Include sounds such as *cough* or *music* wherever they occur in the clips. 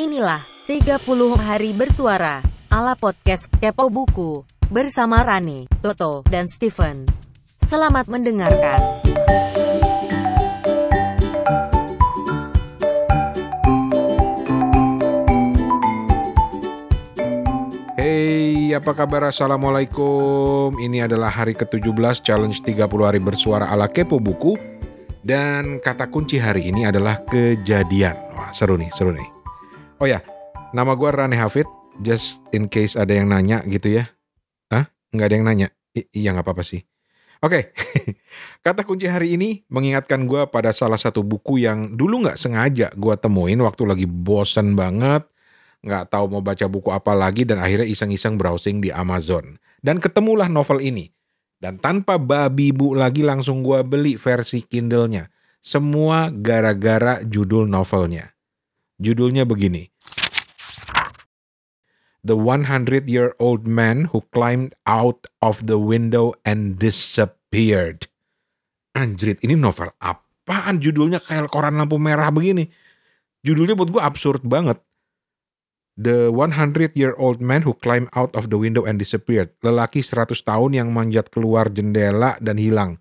Inilah 30 hari bersuara ala podcast Kepo Buku bersama Rani, Toto, dan Steven. Selamat mendengarkan. Hey, apa kabar? Assalamualaikum. Ini adalah hari ke-17 challenge 30 hari bersuara ala Kepo Buku. Dan kata kunci hari ini adalah kejadian. Wah, seru nih, seru nih. Oh ya, nama gue Rane Hafid. Just in case ada yang nanya gitu ya. Hah? Nggak ada yang nanya? I iya nggak apa-apa sih. Oke, *laughs* kata kunci hari ini mengingatkan gue pada salah satu buku yang dulu nggak sengaja gue temuin waktu lagi bosen banget, nggak tahu mau baca buku apa lagi dan akhirnya iseng-iseng browsing di Amazon. Dan ketemulah novel ini. Dan tanpa babi bu lagi langsung gue beli versi Kindle-nya. Semua gara-gara judul novelnya. Judulnya begini. The 100-year-old man who climbed out of the window and disappeared. Anjrit, ini novel apaan judulnya kayak koran lampu merah begini? Judulnya buat gue absurd banget. The 100-year-old man who climbed out of the window and disappeared. Lelaki 100 tahun yang manjat keluar jendela dan hilang.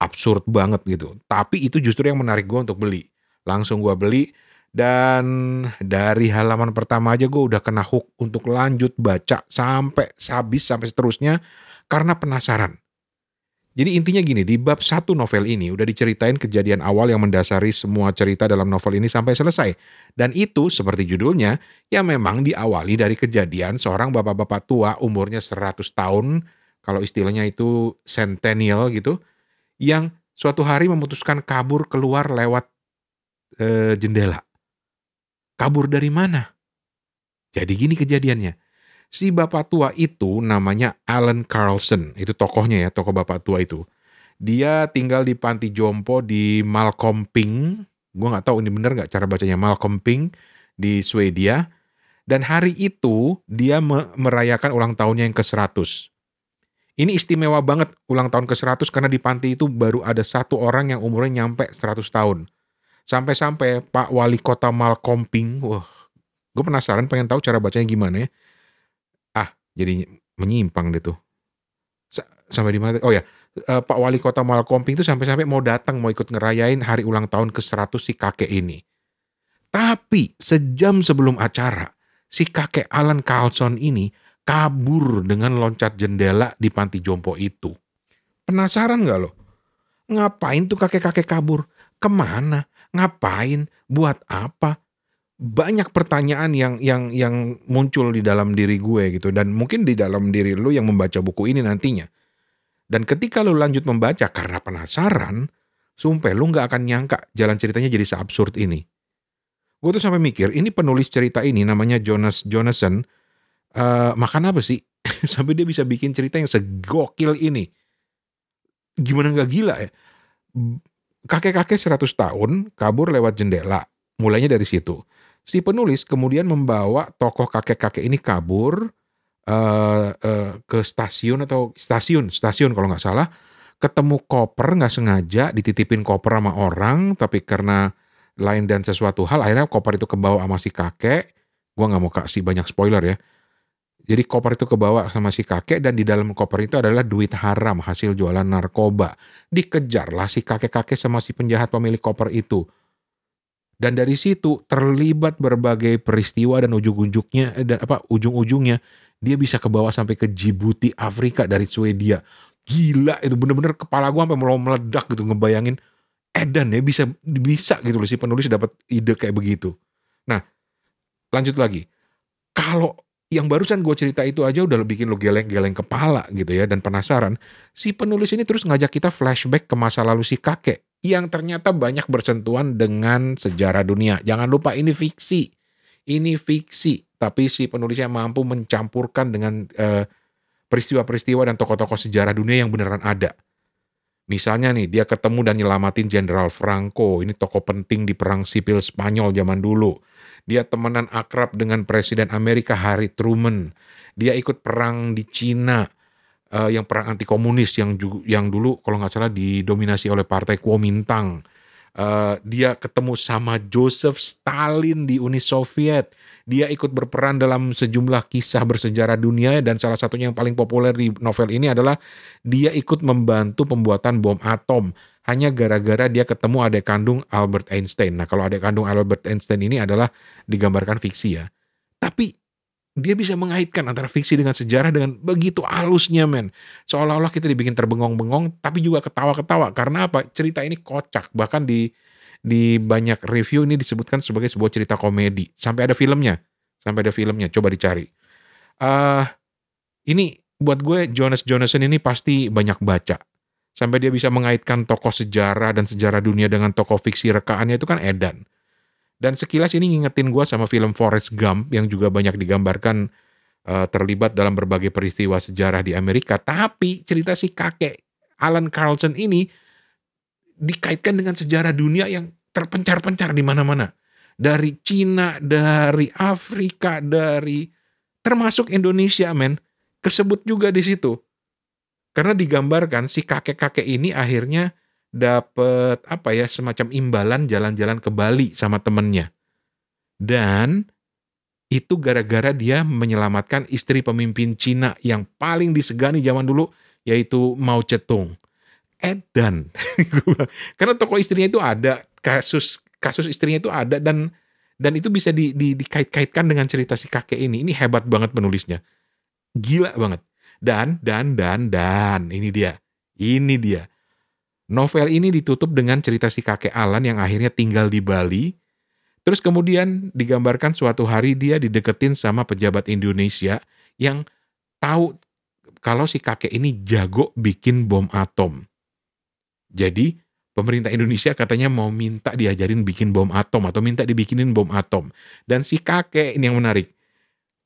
Absurd banget gitu. Tapi itu justru yang menarik gue untuk beli. Langsung gue beli dan dari halaman pertama aja gue udah kena hook untuk lanjut baca sampai habis sampai seterusnya karena penasaran. Jadi intinya gini, di bab satu novel ini udah diceritain kejadian awal yang mendasari semua cerita dalam novel ini sampai selesai. Dan itu seperti judulnya, ya memang diawali dari kejadian seorang bapak-bapak tua umurnya 100 tahun, kalau istilahnya itu centennial gitu, yang suatu hari memutuskan kabur keluar lewat e, jendela. Kabur dari mana? Jadi gini kejadiannya si bapak tua itu namanya Alan Carlson. Itu tokohnya ya, tokoh bapak tua itu. Dia tinggal di panti jompo di Malcolmping. Gue nggak tahu ini bener nggak cara bacanya Malcolmping di Swedia. Dan hari itu dia merayakan ulang tahunnya yang ke-100. Ini istimewa banget ulang tahun ke-100 karena di panti itu baru ada satu orang yang umurnya nyampe 100 tahun. Sampai-sampai Pak Wali Kota Malcolmping, wah, gue penasaran pengen tahu cara bacanya gimana ya jadi menyimpang deh tuh. Sampai di mana? Oh ya, uh, Pak Wali Kota Malkomping itu sampai-sampai mau datang mau ikut ngerayain hari ulang tahun ke-100 si kakek ini. Tapi sejam sebelum acara, si kakek Alan Carlson ini kabur dengan loncat jendela di panti jompo itu. Penasaran gak lo? Ngapain tuh kakek-kakek kabur? Ke mana? Ngapain? Buat apa? banyak pertanyaan yang yang yang muncul di dalam diri gue gitu dan mungkin di dalam diri lu yang membaca buku ini nantinya. Dan ketika lu lanjut membaca karena penasaran, sumpah lu nggak akan nyangka jalan ceritanya jadi seabsurd ini. Gue tuh sampai mikir, ini penulis cerita ini namanya Jonas Jonathan, uh, makan apa sih? *laughs* sampai dia bisa bikin cerita yang segokil ini. Gimana nggak gila ya? Kakek-kakek 100 tahun kabur lewat jendela. Mulainya dari situ. Si penulis kemudian membawa tokoh kakek-kakek ini kabur uh, uh, ke stasiun atau stasiun stasiun kalau nggak salah. Ketemu koper nggak sengaja dititipin koper sama orang tapi karena lain dan sesuatu hal akhirnya koper itu kebawa sama si kakek. Gua nggak mau kasih banyak spoiler ya jadi koper itu kebawa sama si kakek dan di dalam koper itu adalah duit haram hasil jualan narkoba. Dikejarlah si kakek-kakek sama si penjahat pemilik koper itu. Dan dari situ terlibat berbagai peristiwa dan ujung-ujungnya eh, dan apa ujung-ujungnya dia bisa ke bawah sampai ke Djibouti Afrika dari Swedia. Gila itu bener-bener kepala gua sampai mau meledak gitu ngebayangin Edan ya bisa bisa gitu loh si penulis dapat ide kayak begitu. Nah, lanjut lagi. Kalau yang barusan gue cerita itu aja udah bikin lo geleng-geleng kepala gitu ya dan penasaran. Si penulis ini terus ngajak kita flashback ke masa lalu si kakek yang ternyata banyak bersentuhan dengan sejarah dunia. Jangan lupa ini fiksi. Ini fiksi, tapi si penulisnya mampu mencampurkan dengan peristiwa peristiwa-peristiwa dan tokoh-tokoh sejarah dunia yang beneran ada. Misalnya nih, dia ketemu dan nyelamatin Jenderal Franco, ini tokoh penting di perang sipil Spanyol zaman dulu dia temenan akrab dengan Presiden Amerika Harry Truman. Dia ikut perang di Cina uh, yang perang anti komunis yang yang dulu kalau nggak salah didominasi oleh Partai Kuomintang. Uh, dia ketemu sama Joseph Stalin di Uni Soviet. Dia ikut berperan dalam sejumlah kisah bersejarah dunia dan salah satunya yang paling populer di novel ini adalah dia ikut membantu pembuatan bom atom hanya gara-gara dia ketemu adik kandung Albert Einstein. Nah, kalau adik kandung Albert Einstein ini adalah digambarkan fiksi ya. Tapi dia bisa mengaitkan antara fiksi dengan sejarah dengan begitu halusnya men. Seolah-olah kita dibikin terbengong-bengong tapi juga ketawa-ketawa. Karena apa? Cerita ini kocak. Bahkan di di banyak review ini disebutkan sebagai sebuah cerita komedi. Sampai ada filmnya. Sampai ada filmnya. Coba dicari. Uh, ini buat gue Jonas Jonasson ini pasti banyak baca. Sampai dia bisa mengaitkan tokoh sejarah dan sejarah dunia dengan tokoh fiksi rekaannya itu kan edan. Dan sekilas ini ngingetin gue sama film Forrest Gump yang juga banyak digambarkan uh, terlibat dalam berbagai peristiwa sejarah di Amerika. Tapi cerita si kakek Alan Carlson ini dikaitkan dengan sejarah dunia yang terpencar-pencar di mana-mana. Dari Cina, dari Afrika, dari termasuk Indonesia, men. Kesebut juga di situ. Karena digambarkan si kakek-kakek ini akhirnya dapat apa ya semacam imbalan jalan-jalan ke Bali sama temennya. Dan itu gara-gara dia menyelamatkan istri pemimpin Cina yang paling disegani zaman dulu yaitu Mao Zedong. Edan. *laughs* Karena toko istrinya itu ada, kasus kasus istrinya itu ada dan dan itu bisa di, di, dikait-kaitkan dengan cerita si kakek ini. Ini hebat banget penulisnya. Gila banget. Dan dan dan dan ini dia. Ini dia Novel ini ditutup dengan cerita si kakek Alan yang akhirnya tinggal di Bali. Terus kemudian digambarkan suatu hari dia dideketin sama pejabat Indonesia yang tahu kalau si kakek ini jago bikin bom atom. Jadi pemerintah Indonesia katanya mau minta diajarin bikin bom atom atau minta dibikinin bom atom. Dan si kakek ini yang menarik,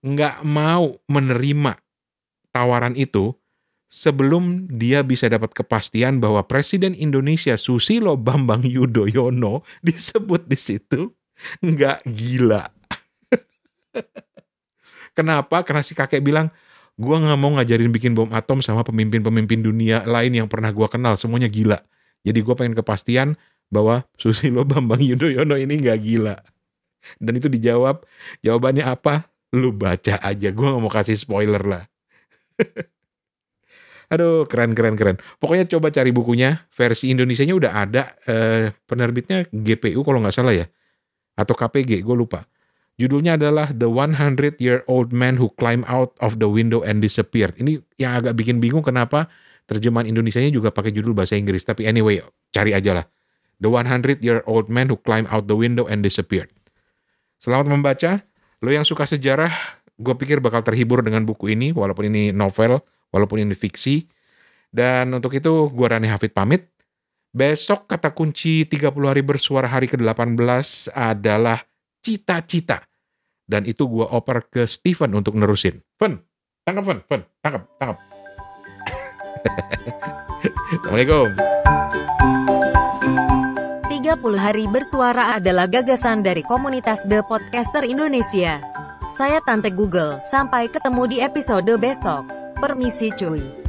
nggak mau menerima tawaran itu sebelum dia bisa dapat kepastian bahwa Presiden Indonesia Susilo Bambang Yudhoyono *laughs* disebut di situ nggak gila. *laughs* Kenapa? Karena si kakek bilang, gue nggak mau ngajarin bikin bom atom sama pemimpin-pemimpin dunia lain yang pernah gue kenal, semuanya gila. Jadi gue pengen kepastian bahwa Susilo *laughs* Bambang Yudhoyono ini nggak gila. Dan itu dijawab, jawabannya apa? Lu baca aja, gue nggak mau kasih spoiler lah. *laughs* Aduh, keren keren keren. Pokoknya coba cari bukunya. Versi Indonesia-nya udah ada. Eh, penerbitnya GPU kalau nggak salah ya. Atau KPG, gue lupa. Judulnya adalah The 100 Year Old Man Who Climbed Out of the Window and Disappeared. Ini yang agak bikin bingung kenapa terjemahan Indonesia-nya juga pakai judul bahasa Inggris. Tapi anyway, cari aja lah. The 100 Year Old Man Who Climbed Out the Window and Disappeared. Selamat membaca. Lo yang suka sejarah, gue pikir bakal terhibur dengan buku ini, walaupun ini novel walaupun ini fiksi. Dan untuk itu gue Rani Hafid pamit. Besok kata kunci 30 hari bersuara hari ke-18 adalah cita-cita. Dan itu gue oper ke Steven untuk nerusin. Fen, tangkap Fen, Fen, tangkap, tangkap. *laughs* Assalamualaikum. 30 hari bersuara adalah gagasan dari komunitas The Podcaster Indonesia. Saya Tante Google, sampai ketemu di episode besok. Permisi cuy.